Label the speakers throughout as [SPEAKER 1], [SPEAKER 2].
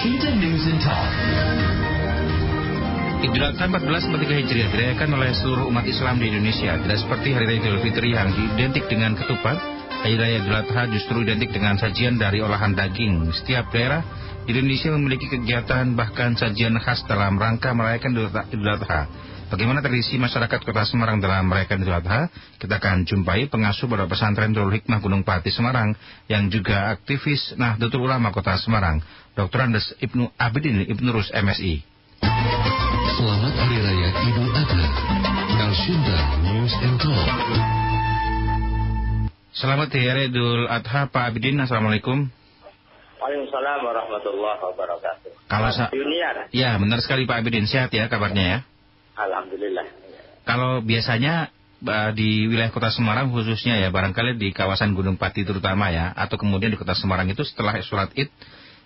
[SPEAKER 1] Washington News and Talk.
[SPEAKER 2] Idul Adha 1443 Hijriah dirayakan oleh seluruh umat Islam di Indonesia. Tidak seperti Hari Raya Idul Fitri yang identik dengan ketupat, Hari Raya Idul Adha justru identik dengan sajian dari olahan daging. Setiap daerah di Indonesia memiliki kegiatan bahkan sajian khas dalam rangka merayakan Idul Adha. Bagaimana tradisi masyarakat Kota Semarang dalam merayakan Idul Adha? Kita akan jumpai pengasuh Pondok Pesantren Darul Hikmah Gunung Pati Semarang yang juga aktivis Nahdlatul Ulama Kota Semarang, Dr. Andes Ibnu Abidin Ibnu Rus MSI.
[SPEAKER 1] Selamat Hari Raya Idul Adha. Kalsunda News and Talk.
[SPEAKER 2] Selamat Hari Raya Idul Adha Pak Abidin, Assalamualaikum.
[SPEAKER 3] Waalaikumsalam warahmatullahi wabarakatuh.
[SPEAKER 2] Kalau sa-
[SPEAKER 3] Junior,
[SPEAKER 2] Ya, benar sekali Pak Abidin. Sehat ya kabarnya ya?
[SPEAKER 3] Alhamdulillah.
[SPEAKER 2] Kalau biasanya di wilayah kota Semarang khususnya ya, barangkali di kawasan Gunung Pati terutama ya, atau kemudian di kota Semarang itu setelah sholat id,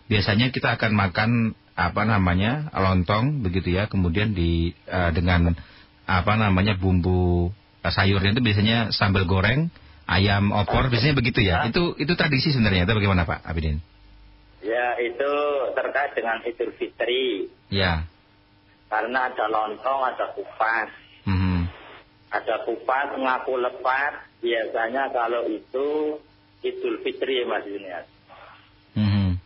[SPEAKER 2] biasanya kita akan makan apa namanya lontong begitu ya, kemudian di eh, dengan apa namanya bumbu eh, sayurnya itu biasanya sambal goreng, ayam opor, biasanya begitu ya. Itu itu tradisi sebenarnya, itu bagaimana Pak Abidin?
[SPEAKER 3] Ya, itu terkait dengan Idul Fitri.
[SPEAKER 2] Ya.
[SPEAKER 3] Karena ada lontong, ada kupas.
[SPEAKER 2] Mhm.
[SPEAKER 3] Ada kupas, ngaku lepas. Biasanya kalau itu Idul Fitri, Mas Junior.
[SPEAKER 2] Mhm.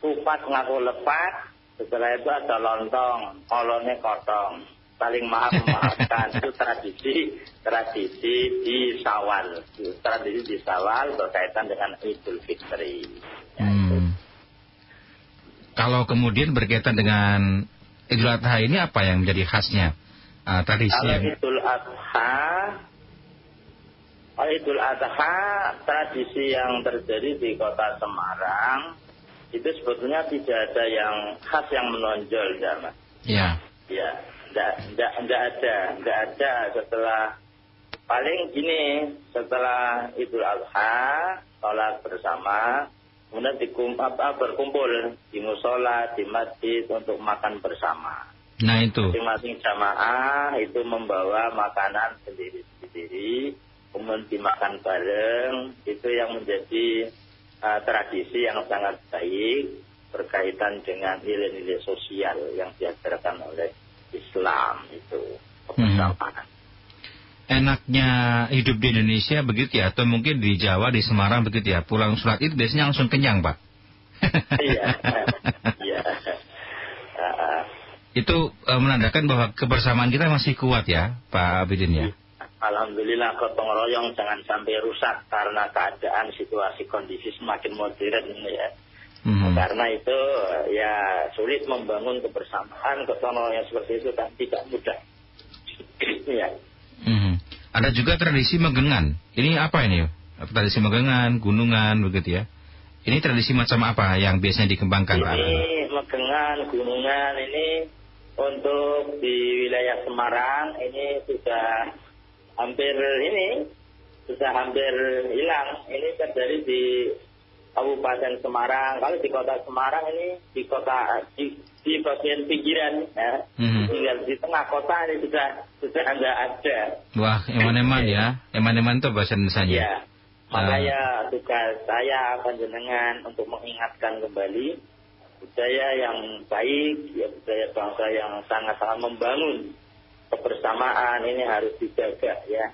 [SPEAKER 3] Kupas ngaku lepas, setelah itu ada lontong, kolonnya kotong. Saling maaf memaafkan itu tradisi tradisi di Sawal tradisi di Sawal berkaitan dengan Idul Fitri Ya.
[SPEAKER 2] Hmm. Kalau kemudian berkaitan dengan Idul Adha ini apa yang menjadi khasnya? Uh, tradisi
[SPEAKER 3] Kalau Idul Adha, kalau Idul Adha tradisi yang terjadi di kota Semarang itu sebetulnya tidak ada yang khas yang menonjol, ya, Mas.
[SPEAKER 2] ya.
[SPEAKER 3] Ya, enggak, enggak, enggak ada, enggak ada setelah paling gini setelah Idul Adha sholat bersama kemudian dikum, apa, berkumpul di musola di masjid untuk makan bersama.
[SPEAKER 2] Nah itu.
[SPEAKER 3] Masing-masing jamaah itu membawa makanan sendiri-sendiri, kemudian dimakan bareng, itu yang menjadi uh, tradisi yang sangat baik berkaitan dengan nilai-nilai sosial yang diajarkan oleh Islam itu. Kebersamaan.
[SPEAKER 2] Enaknya hidup di Indonesia begitu ya atau mungkin di Jawa di Semarang begitu ya pulang sholat itu biasanya langsung kenyang Pak
[SPEAKER 3] Iya, iya.
[SPEAKER 2] Itu uh, menandakan bahwa kebersamaan kita masih kuat ya Pak Abidin ya
[SPEAKER 3] Alhamdulillah gotong royong jangan sampai rusak karena keadaan situasi kondisi semakin modern ya.
[SPEAKER 2] Mhm.
[SPEAKER 3] Karena itu ya sulit membangun kebersamaan gotong royong seperti itu kan tidak mudah. ya.
[SPEAKER 2] Ada juga tradisi megengan ini apa ini tradisi megengan gunungan begitu ya ini tradisi macam apa yang biasanya dikembangkan?
[SPEAKER 3] Ini Megengan, gunungan ini untuk di wilayah Semarang ini sudah hampir ini sudah hampir hilang. Ini terjadi di Kabupaten Semarang. Kalau di kota Semarang ini di kota di, di bagian pinggiran ya.
[SPEAKER 2] Mhm.
[SPEAKER 3] Tinggal di tengah kota ini sudah sudah nggak ada.
[SPEAKER 2] Wah, eman-eman ya. Eman-eman itu bahasa Indonesia.
[SPEAKER 3] Ya. Makanya tugas saya panjenengan untuk mengingatkan kembali budaya yang baik, ya budaya bangsa yang sangat-sangat membangun kebersamaan ini harus dijaga ya.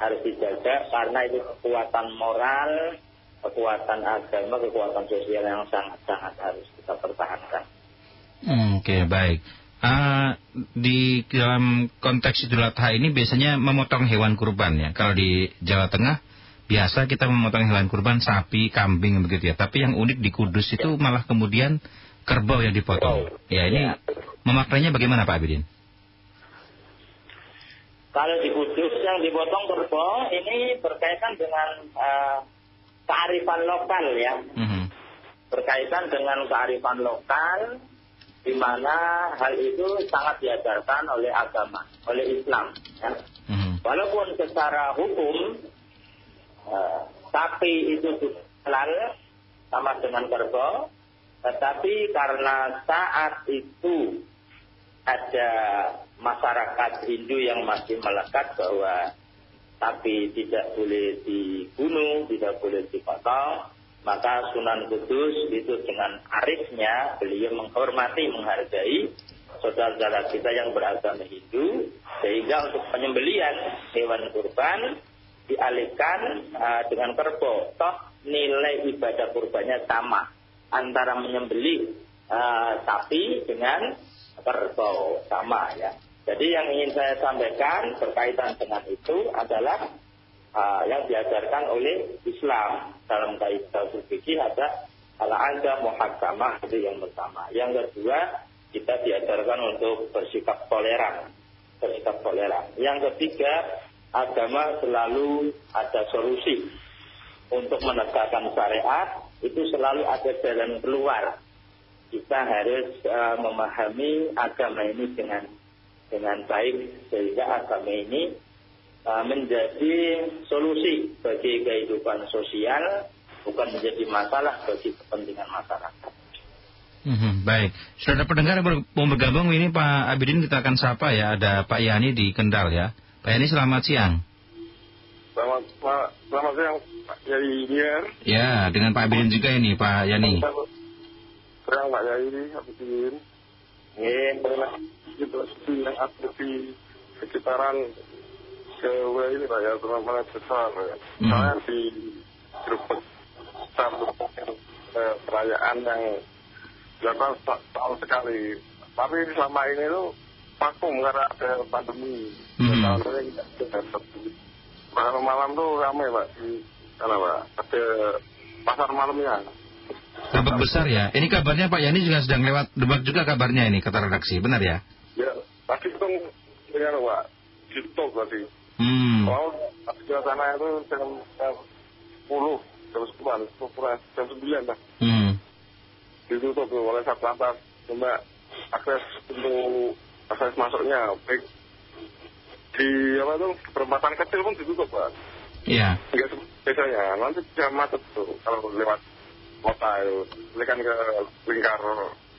[SPEAKER 3] Harus dijaga karena itu kekuatan moral, kekuatan agama, kekuatan sosial yang sangat-sangat harus kita pertahankan.
[SPEAKER 2] Oke, baik. Ah, di dalam konteks Idul Adha ini biasanya memotong hewan kurban ya. Kalau di Jawa Tengah biasa kita memotong hewan kurban sapi, kambing begitu ya. Tapi yang unik di Kudus itu malah kemudian kerbau yang dipotong. Ya, ini
[SPEAKER 3] Ya.
[SPEAKER 2] memaknainya bagaimana Pak Abidin?
[SPEAKER 3] Kalau di Kudus yang dipotong kerbau ini berkaitan dengan eh, kearifan lokal ya.
[SPEAKER 2] Mhm.
[SPEAKER 3] berkaitan dengan kearifan lokal di mana hal itu sangat diajarkan oleh agama, oleh Islam. Ya.
[SPEAKER 2] Mhm.
[SPEAKER 3] Walaupun secara hukum eh, sapi itu halal sama dengan kerbau, tetapi karena saat itu ada masyarakat Hindu yang masih melekat bahwa sapi tidak boleh dibunuh, tidak boleh dipotong, Maka Sunan Kudus itu dengan arifnya beliau menghormati, menghargai saudara-saudara kita yang beragama Hindu sehingga untuk penyembelian hewan kurban dialihkan uh, dengan kerbau. Toh nilai ibadah kurbannya sama antara menyembelih uh, sapi dengan kerbau sama ya. Jadi yang ingin saya sampaikan berkaitan dengan itu adalah uh, yang diajarkan oleh Islam dalam kaidah fikih ada ala ada muhakamah itu yang pertama. Yang kedua kita diajarkan untuk bersikap toleran, bersikap toleran. Yang ketiga, agama selalu ada solusi untuk menegakkan syariat itu selalu ada jalan keluar. Kita harus uh, memahami agama ini dengan dengan baik sehingga agama ini menjadi solusi bagi kehidupan sosial bukan menjadi masalah bagi kepentingan masyarakat.
[SPEAKER 2] Hmm, baik, sudah ada pendengar yang mau bergabung ini Pak Abidin kita akan sapa ya. Ada Pak Yani di Kendal ya. Pak Yani selamat siang.
[SPEAKER 4] Selamat, Pak, selamat siang Pak Yani
[SPEAKER 2] Ya, dengan Pak Abidin juga ini Pak Yani.
[SPEAKER 4] Siang Pak Yani Abidin. Situasi yang ada di sekitaran ya, terutama besar ya.
[SPEAKER 2] Hmm.
[SPEAKER 4] Saya di grup besar eh, perayaan yang dilakukan tahun sekali. Tapi selama ini tuh vakum karena ada pandemi.
[SPEAKER 2] Hmm.
[SPEAKER 4] Tahun ini tidak Malam malam tuh ramai pak di sana pak. Ada pasar malamnya.
[SPEAKER 2] Kabar besar ya. Ini kabarnya Pak Yani juga sedang lewat Demak juga kabarnya ini kata redaksi, benar ya?
[SPEAKER 4] Ya, tadi itu dengan pak YouTube tadi.
[SPEAKER 2] Hmm.
[SPEAKER 4] Kalau di sana itu jam sepuluh, jam sepuluh, jam sembilan lah.
[SPEAKER 2] Hmm.
[SPEAKER 4] ditutup oleh satlantas cuma akses untuk akses masuknya baik di apa tuh perempatan kecil pun ditutup pak
[SPEAKER 2] Iya.
[SPEAKER 4] biasanya nanti bisa macet tuh kalau lewat kota itu kan ke lingkar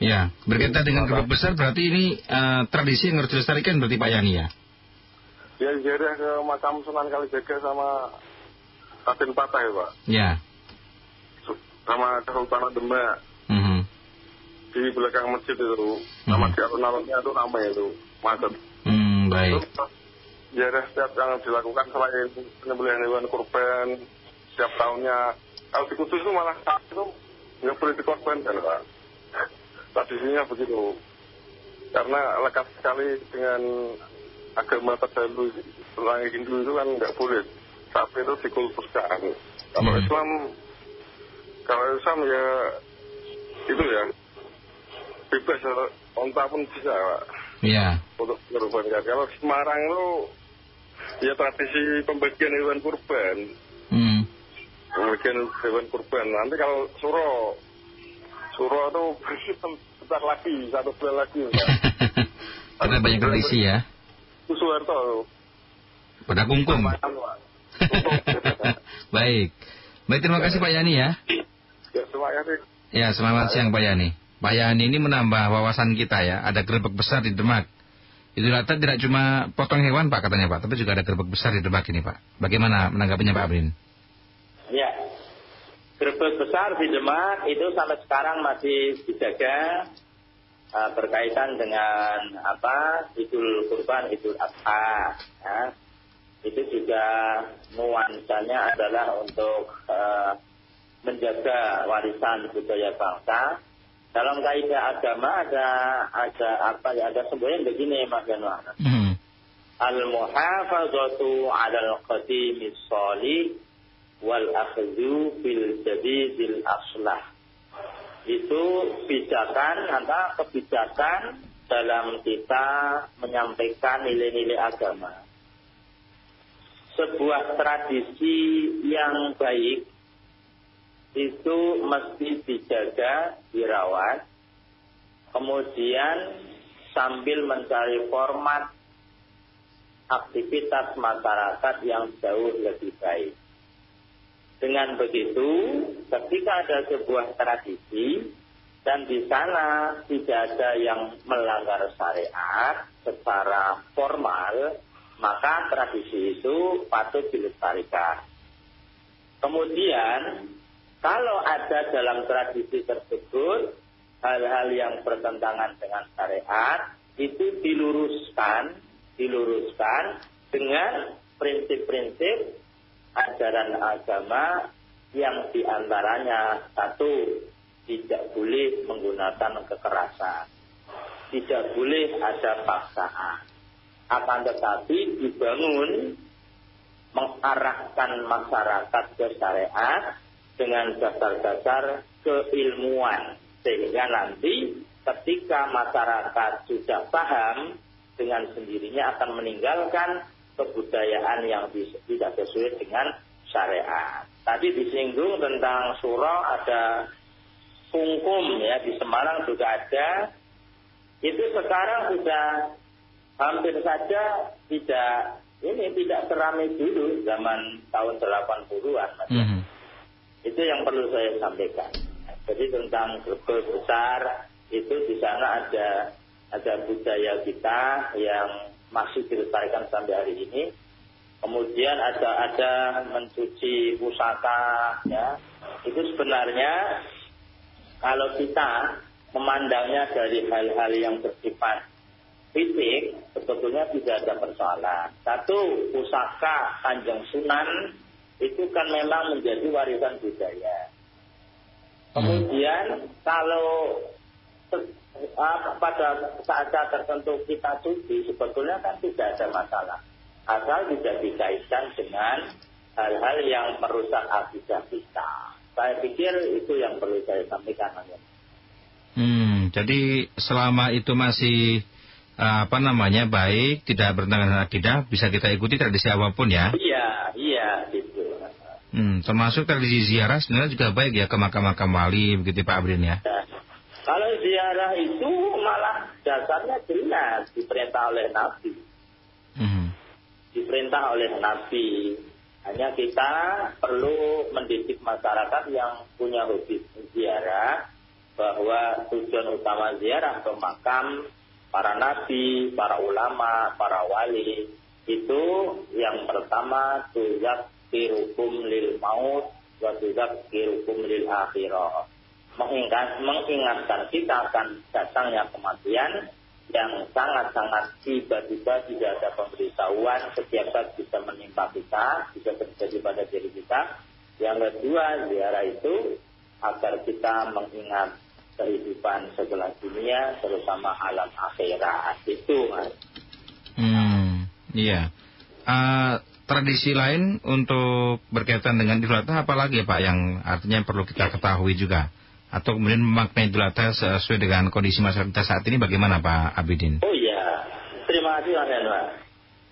[SPEAKER 2] Ya, berkaitan dengan gerbek besar berarti ini eh, tradisi yang harus dilestarikan berarti Pak Yani ya?
[SPEAKER 4] Ya jadi ke makam Sunan Kalijaga sama Raden Patah ya pak
[SPEAKER 2] Ya.
[SPEAKER 4] sama Kesultanan Demak
[SPEAKER 2] Mhm.
[SPEAKER 4] di belakang masjid itu sama di alun-alunnya itu ramai itu macet
[SPEAKER 2] Hmm, baik.
[SPEAKER 4] Ada setiap yang dilakukan selain penyembelihan hewan kurban setiap tahunnya. Kalau di Kudus itu malah saat itu nggak boleh dikorbankan Pak. Tradisinya begitu. Karena lekat sekali dengan agama terdahulu orang Hindu itu kan nggak boleh. Sapi itu dikultuskan. Kalau
[SPEAKER 2] Hmm.
[SPEAKER 4] Islam, kalau Islam ya itu ya bebas onta pun bisa Pak
[SPEAKER 2] Ya.
[SPEAKER 4] untuk kurban Kalau di Semarang itu ya tradisi pembagian hewan kurban,
[SPEAKER 2] Hmm.
[SPEAKER 4] pembagian hewan kurban. Nanti kalau Suro, Suro itu bentar lagi, satu bulan lagi.
[SPEAKER 2] Karena banyak tradisi ya.
[SPEAKER 4] Itu Soeharto.
[SPEAKER 2] Pada
[SPEAKER 4] Pak.
[SPEAKER 2] Baik. Baik, terima kasih Pak Yani ya.
[SPEAKER 4] Ya.
[SPEAKER 2] Ya, selamat siang Pak Yani. Pak Yani ini menambah wawasan kita ya. Ada gerbek besar di Demak. Itu Adha tidak cuma potong hewan Pak katanya Pak, tapi juga ada gerbek besar di Demak ini Pak. Bagaimana menanggapinya Pak Abrin?
[SPEAKER 3] Ya, gerbek besar di Demak itu sampai sekarang masih dijaga uh, berkaitan dengan apa Idul Kurban, Idul Adha. Ya. Itu juga nuansanya adalah untuk uh, menjaga warisan budaya bangsa. Dalam kaidah agama ada ada apa ya ada sebenarnya begini Mas Januar.
[SPEAKER 2] Hmm.
[SPEAKER 3] Al-muhafazatu 'alal qadimis salih wal akhdhu bil jadidil aslah. Itu pijakan antara kebijakan dalam kita menyampaikan nilai-nilai agama. Sebuah tradisi yang baik itu mesti dijaga, dirawat, kemudian sambil mencari format aktivitas masyarakat yang jauh lebih baik. Dengan begitu, ketika ada sebuah tradisi dan di sana tidak ada yang melanggar syariat secara formal, maka tradisi itu patut dilestarikan. Kemudian kalau ada dalam tradisi tersebut hal-hal yang bertentangan dengan syariat itu diluruskan, diluruskan dengan prinsip-prinsip ajaran agama yang di antaranya satu tidak boleh menggunakan kekerasan, tidak boleh ada paksaan, akan tetapi dibangun mengarahkan masyarakat ke syariat dengan dasar-dasar keilmuan. Sehingga nanti ketika masyarakat sudah paham dengan sendirinya akan meninggalkan kebudayaan yang tidak sesuai dengan syariat. Tadi disinggung tentang surau ada kungkum ya di Semarang juga ada. Itu sekarang sudah hampir saja tidak ini tidak seramai dulu zaman tahun 80-an. Mm -hmm. Itu yang perlu saya sampaikan. Jadi tentang gerbel besar itu di sana ada ada budaya kita yang masih dilestarikan sampai hari ini. Kemudian ada ada mencuci pusaka ya. Itu sebenarnya kalau kita memandangnya dari hal-hal yang bersifat fisik sebetulnya tidak ada persoalan. Satu, pusaka Kanjeng Sunan itu kan memang menjadi warisan budaya. Kemudian kalau pada saat-saat tertentu kita cuci sebetulnya kan tidak ada masalah asal tidak dikaitkan dengan hal-hal yang merusak akidah kita. Saya pikir itu yang perlu saya sampaikan.
[SPEAKER 2] Hmm, jadi selama itu masih apa namanya baik, tidak bertentangan dengan akidah, bisa kita ikuti tradisi apa pun ya?
[SPEAKER 3] Iya, iya, gitu.
[SPEAKER 2] Hmm, termasuk tradisi ziarah sebenarnya juga baik ya ke makam-makam wali begitu Pak Abrin ya? ya.
[SPEAKER 3] Kalau ziarah itu malah dasarnya jelas diperintah oleh Nabi. Hmm. Diperintah oleh Nabi. Hanya kita perlu mendidik masyarakat yang punya hobi ziarah bahwa tujuan utama ziarah ke makam para nabi, para ulama, para wali itu yang pertama tuzak kirukum lil maut wa tuzak kirukum lil akhirah mengingat, mengingatkan kita akan datangnya kematian yang sangat-sangat tiba-tiba tidak ada pemberitahuan setiap saat bisa menimpa kita, bisa terjadi pada diri kita. Yang kedua, ziarah itu agar kita mengingat kehidupan setelah dunia, terutama alam akhirat. Itu, Mas.
[SPEAKER 2] Hmm, iya. Uh, tradisi lain untuk berkaitan dengan Idul Adha apa lagi Pak yang artinya perlu kita ketahui juga? Atau kemudian memaknai Idul Adha sesuai dengan kondisi masyarakat saat ini bagaimana Pak Abidin?
[SPEAKER 3] Oh iya, terima kasih Mas Henry.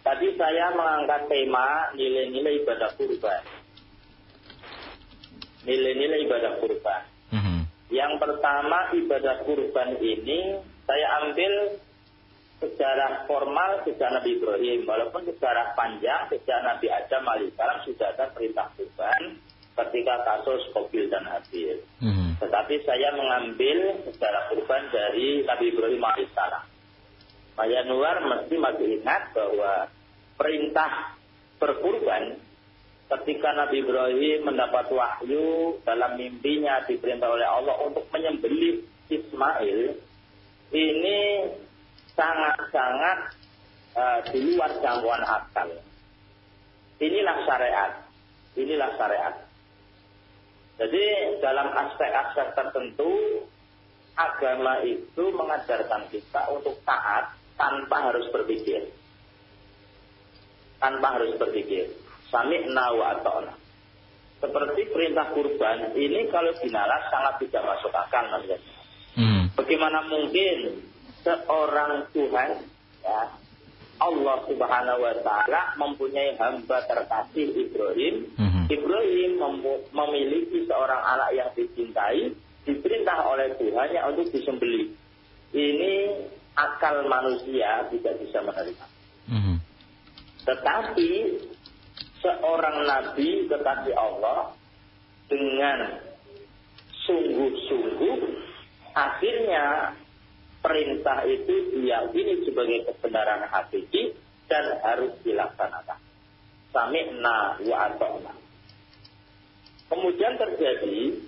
[SPEAKER 3] Tadi saya mengangkat tema nilai-nilai ibadah kurban. Nilai-nilai ibadah kurban. Mm -hmm. Yang pertama ibadah kurban ini saya ambil secara formal sejak Nabi Ibrahim. Walaupun secara panjang sejak Nabi Adam alaihissalam sudah ada perintah kurban ketika kasus Kobil dan Habil. Hmm. Tetapi saya mengambil secara kurban dari Nabi Ibrahim alaihissalam. Maya Nuar mesti masih ingat bahwa perintah berkurban ketika Nabi Ibrahim mendapat wahyu dalam mimpinya diperintah oleh Allah untuk menyembelih Ismail ini sangat-sangat uh, di luar jangkauan akal. Inilah syariat. Inilah syariat. Jadi dalam aspek-aspek tertentu agama itu mengajarkan kita untuk taat tanpa harus berpikir. Tanpa harus berpikir. Sami'na wa ata'na. Seperti perintah kurban ini kalau dinalas sangat tidak masuk akal namanya. Hmm. Bagaimana mungkin seorang Tuhan ya Allah Subhanahu wa taala mempunyai hamba terkasih Ibrahim hmm Ibrahim memiliki seorang anak yang dicintai, diperintah oleh Tuhannya untuk disembelih. Ini akal manusia tidak bisa menerima. Mm-hmm. Tetapi seorang nabi kekasih Allah dengan sungguh-sungguh akhirnya perintah itu diyakini sebagai kebenaran hakiki dan harus dilaksanakan. Sami'na wa ata'na. Kemudian terjadi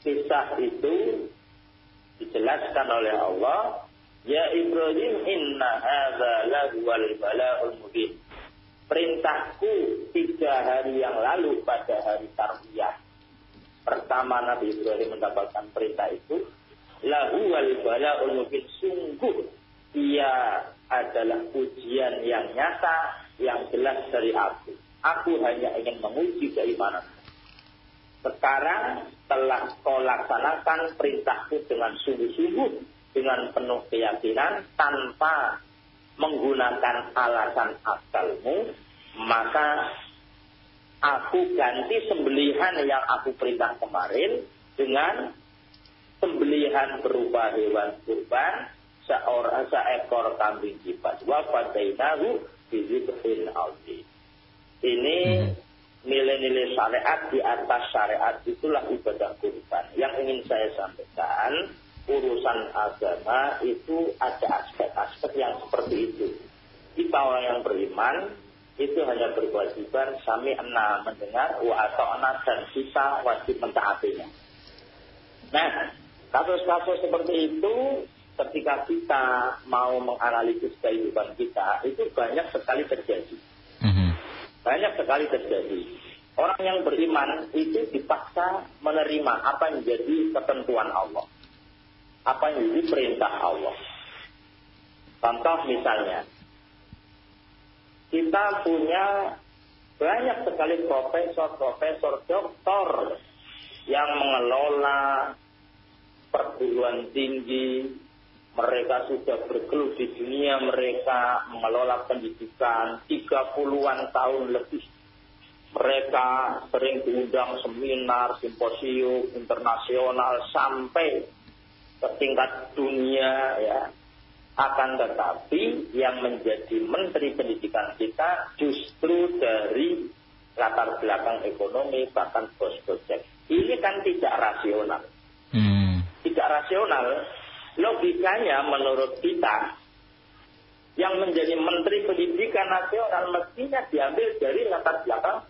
[SPEAKER 3] kisah itu dijelaskan oleh Allah, Ya Ibrahim inna hadza lahuwal bala'ul mubin. Perintahku tiga hari yang lalu pada hari tarbiyah. Pertama Nabi Ibrahim mendapatkan perintah itu, lahuwal bala'ul mubin. Sungguh ia adalah ujian yang nyata, yang jelas dari aku. Aku hanya ingin menguji keimanan. Sekarang telah kau laksanakan perintahku dengan sungguh-sungguh, dengan penuh keyakinan, tanpa menggunakan alasan akalmu, maka aku ganti sembelihan yang aku perintah kemarin dengan sembelihan berupa hewan kurban seorang seekor kambing kipas wa fadainahu bizibhin aldi. Ini hmm nilai-nilai syariat di atas syariat itulah ibadah kurban. Yang ingin saya sampaikan, urusan agama itu ada aspek-aspek yang seperti itu. Kita orang yang beriman itu hanya berkewajiban sami enam mendengar wa atau dan kita wajib mentaatinya. Nah, kasus-kasus seperti itu ketika kita mau menganalisis kehidupan kita itu banyak sekali terjadi. Banyak sekali terjadi. Orang yang beriman itu dipaksa menerima apa yang menjadi ketentuan Allah. Apa yang menjadi perintah Allah. Contoh misalnya, kita punya banyak sekali profesor-profesor doktor yang mengelola perguruan tinggi, mereka sudah bergelut di dunia mereka mengelola pendidikan 30-an tahun lebih. Mereka sering diundang seminar, simposium internasional sampai ke tingkat dunia ya. Akan tetapi yang menjadi menteri pendidikan kita justru dari latar belakang ekonomi bahkan bos project. Ini kan tidak rasional. Hmm. Tidak rasional Logikanya menurut kita yang menjadi Menteri Pendidikan Nasional mestinya diambil dari latar belakang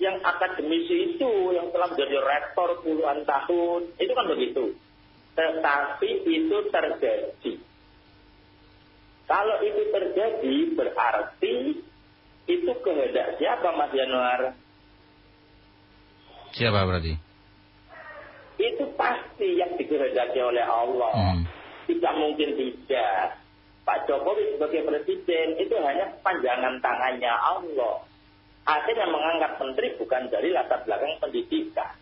[SPEAKER 3] yang akademisi itu yang telah menjadi rektor puluhan tahun itu kan begitu. Tetapi itu terjadi. Kalau itu terjadi berarti itu kehendak siapa Mas Januar?
[SPEAKER 2] Siapa berarti?
[SPEAKER 3] Itu pasti yang dikehendaki oleh Allah. Hmm. Tidak mungkin tidak. Pak Jokowi sebagai presiden itu hanya panjangan tangannya Allah. Akhirnya mengangkat menteri bukan dari latar belakang pendidikan.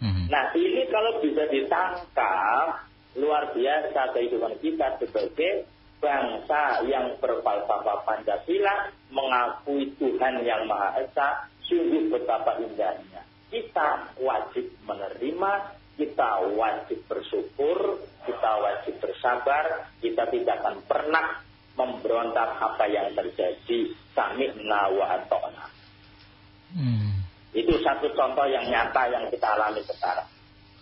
[SPEAKER 3] Hmm. Nah ini kalau bisa ditangkap luar biasa kehidupan kita sebagai bangsa yang berfalsafah Pancasila mengakui Tuhan yang Maha Esa sungguh betapa indahnya. Kita wajib menerima kita wajib bersyukur, kita wajib bersabar, kita tidak akan pernah memberontak apa yang terjadi. Sami'na wa atona. Hmm. Itu satu contoh yang nyata yang kita alami sekarang.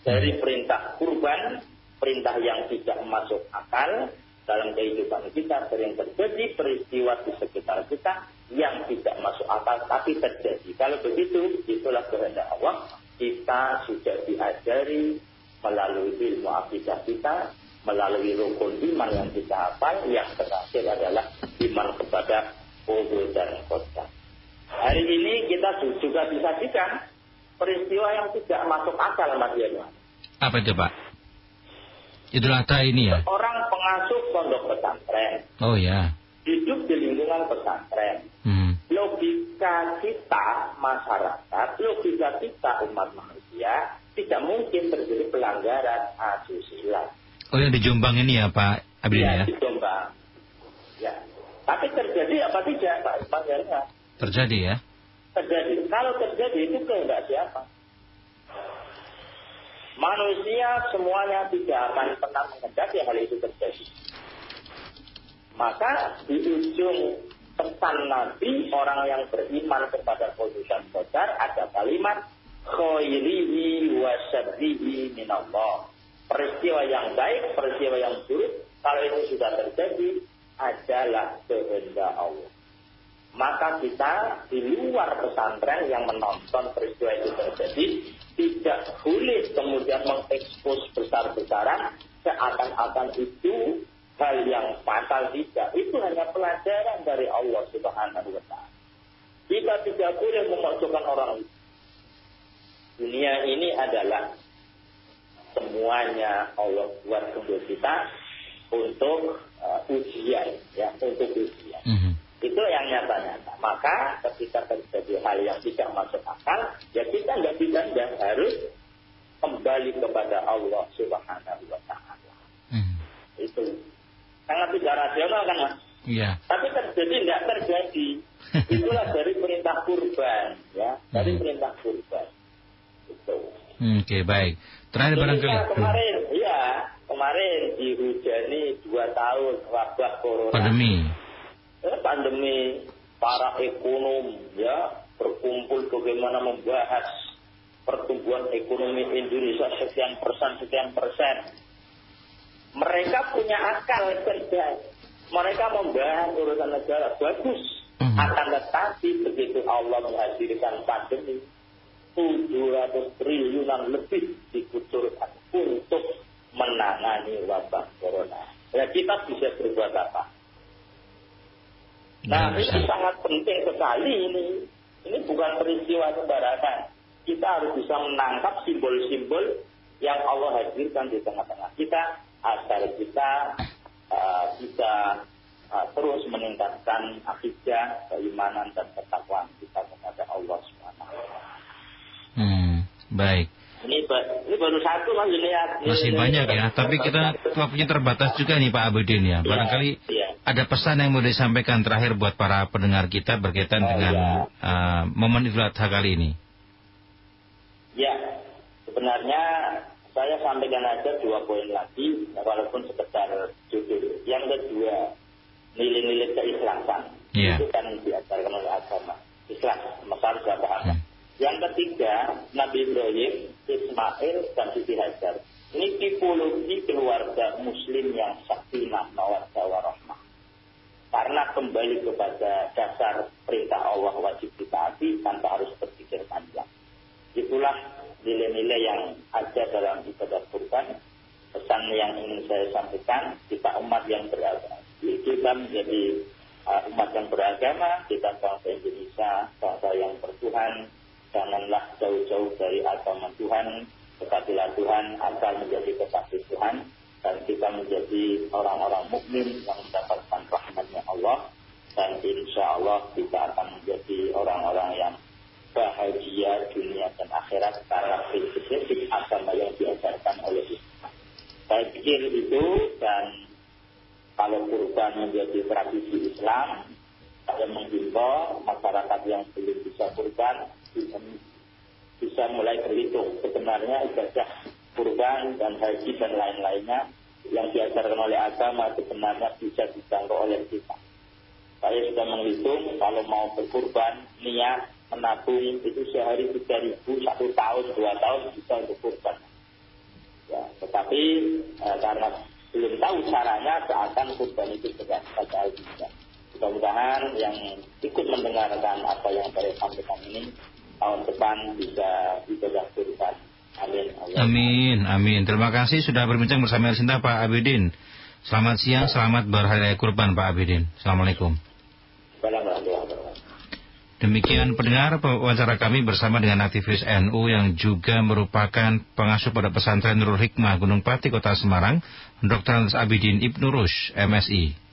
[SPEAKER 3] Dari perintah kurban, perintah yang tidak masuk akal, dalam kehidupan kita sering terjadi peristiwa di sekitar kita yang tidak masuk akal tapi terjadi. Kalau begitu, itulah kehendak Allah kita sudah diajari melalui ilmu akidah kita, melalui rukun iman yang kita hafal, yang terakhir adalah iman kepada kubur dan kota. Hari ini kita juga disajikan peristiwa yang tidak masuk akal, Mas Yano.
[SPEAKER 2] Apa itu, Pak? Idul Adha ini ya?
[SPEAKER 3] Orang pengasuh pondok pesantren.
[SPEAKER 2] Oh ya.
[SPEAKER 3] Hidup di lingkungan pesantren. Hmm logika kita masyarakat, logika kita umat manusia tidak mungkin terjadi pelanggaran asusila.
[SPEAKER 2] Oh yang di Jombang ini ya Pak Abdul ya?
[SPEAKER 3] ya? di Jombang. Ya. Tapi terjadi apa tidak Pak Pak
[SPEAKER 2] Terjadi ya?
[SPEAKER 3] Terjadi. Kalau terjadi itu kehendak siapa? Manusia semuanya tidak akan pernah mengendaki hal itu terjadi. Maka di ujung pesan Nabi orang yang beriman kepada keputusan qadar ada kalimat khairihi wa syarrihi minallah. Peristiwa yang baik, peristiwa yang buruk, kalau itu sudah terjadi adalah kehendak Allah. maka kita di luar pesantren yang menonton peristiwa itu terjadi tidak boleh kemudian mengekspos besar-besaran seakan-akan itu hal yang fatal tidak. Itu hanya pelajaran dari Allah Subhanahu wa taala. Kita tidak boleh memasukkan orang itu. Dunia ini adalah semuanya Allah buat untuk kita untuk uh, ujian ya untuk ujian. Mm -hmm. Itu yang nyata-nyata. Maka ketika terjadi hal yang tidak masuk akal, ya kita nggak bisa dan harus kembali kepada Allah Subhanahu wa taala. Hmm. Itu sangat tidak rasional kan Mas?
[SPEAKER 2] Iya.
[SPEAKER 3] Tapi terjadi nggak terjadi. Itulah dari perintah kurban, ya, dari hmm. perintah kurban. Itu.
[SPEAKER 2] Hmm, oke, okay, baik. Terakhir barangkali.
[SPEAKER 3] Kemarin, iya, kemarin dihujani dua tahun wabah corona.
[SPEAKER 2] Pandemi
[SPEAKER 3] eh, pandemi para ekonom ya berkumpul bagaimana membahas pertumbuhan ekonomi Indonesia sekian persen sekian persen. Mereka punya akal kerja. Mereka membahas urusan negara bagus. Mm-hmm. Akan tetapi begitu Allah menghadirkan pandemi 700 triliunan lebih dikucurkan untuk menangani wabah corona. Ya kita bisa berbuat apa? Nah, ini sangat penting sekali ini. Ini bukan peristiwa sembarangan. Kita harus bisa menangkap simbol-simbol yang Allah hadirkan di tengah-tengah kita agar kita uh, bisa uh, terus meningkatkan akidah, keimanan dan ketakwaan kita kepada Allah Subhanahu
[SPEAKER 2] Hmm, baik.
[SPEAKER 3] Ini, ini baru satu mas ini ya.
[SPEAKER 2] Masih banyak ya, tapi kita waktunya terbatas juga nih Pak Abudin ya. Iya, Barangkali ya, ada pesan yang mau disampaikan terakhir buat para pendengar kita berkaitan oh, dengan ya. uh, momen Idul Adha kali ini.
[SPEAKER 3] Ya, sebenarnya saya sampaikan aja dua poin lagi, walaupun sekedar judul. Yang kedua, nilai-nilai keislaman. Ya. Itu kan diajarkan oleh agama. Islam, masa harus paham. Hmm. Yang ketiga, Nabi Ibrahim, Ismail, dan Siti Hajar. Ini tipologi keluarga muslim yang sakinah, mawaddah, warahmah. Karena kembali kepada dasar perintah Allah wajib ditaati tanpa harus berpikir panjang. Itulah nilai-nilai yang ada dalam ibadah kurban. Pesan yang ingin saya sampaikan, kita umat yang beragama. Kita menjadi uh, umat yang beragama, kita bangsa Indonesia, bangsa yang bertuhan, janganlah jauh-jauh dari agama Tuhan, dekatilah Tuhan agar menjadi kekasih Tuhan dan kita menjadi orang-orang mukmin yang mendapatkan rahmatnya Allah dan insya Allah kita akan menjadi orang-orang yang bahagia dunia dan akhirat karena prinsip-prinsip agama yang diajarkan oleh Islam. Saya pikir itu dan kalau kurban menjadi tradisi Islam, saya menghimbau masyarakat yang belum bisa kurban bisa, bisa mulai berhitung sebenarnya ibadah kurban dan haji dan lain-lainnya yang diajarkan oleh agama sebenarnya bisa dijangkau oleh kita. Saya sudah menghitung kalau mau berkurban niat menabung itu sehari tiga ribu satu tahun dua tahun bisa untuk kurban. Ya, tetapi eh, karena belum tahu caranya seakan kurban itu tidak bisa. Mudah-mudahan yang ikut mendengarkan apa yang saya sampaikan ini tahun depan bisa kurban. Amin.
[SPEAKER 2] Amin, amin. Terima kasih sudah berbincang bersama Ersinta Pak Abidin. Selamat siang, selamat berhari raya kurban Pak Abidin. Assalamualaikum. Demikian pendengar wawancara kami bersama dengan aktivis NU yang juga merupakan pengasuh pada pesantren Nurul Hikmah Gunung Pati Kota Semarang, Dr. Abidin Ibnu Rush, MSI.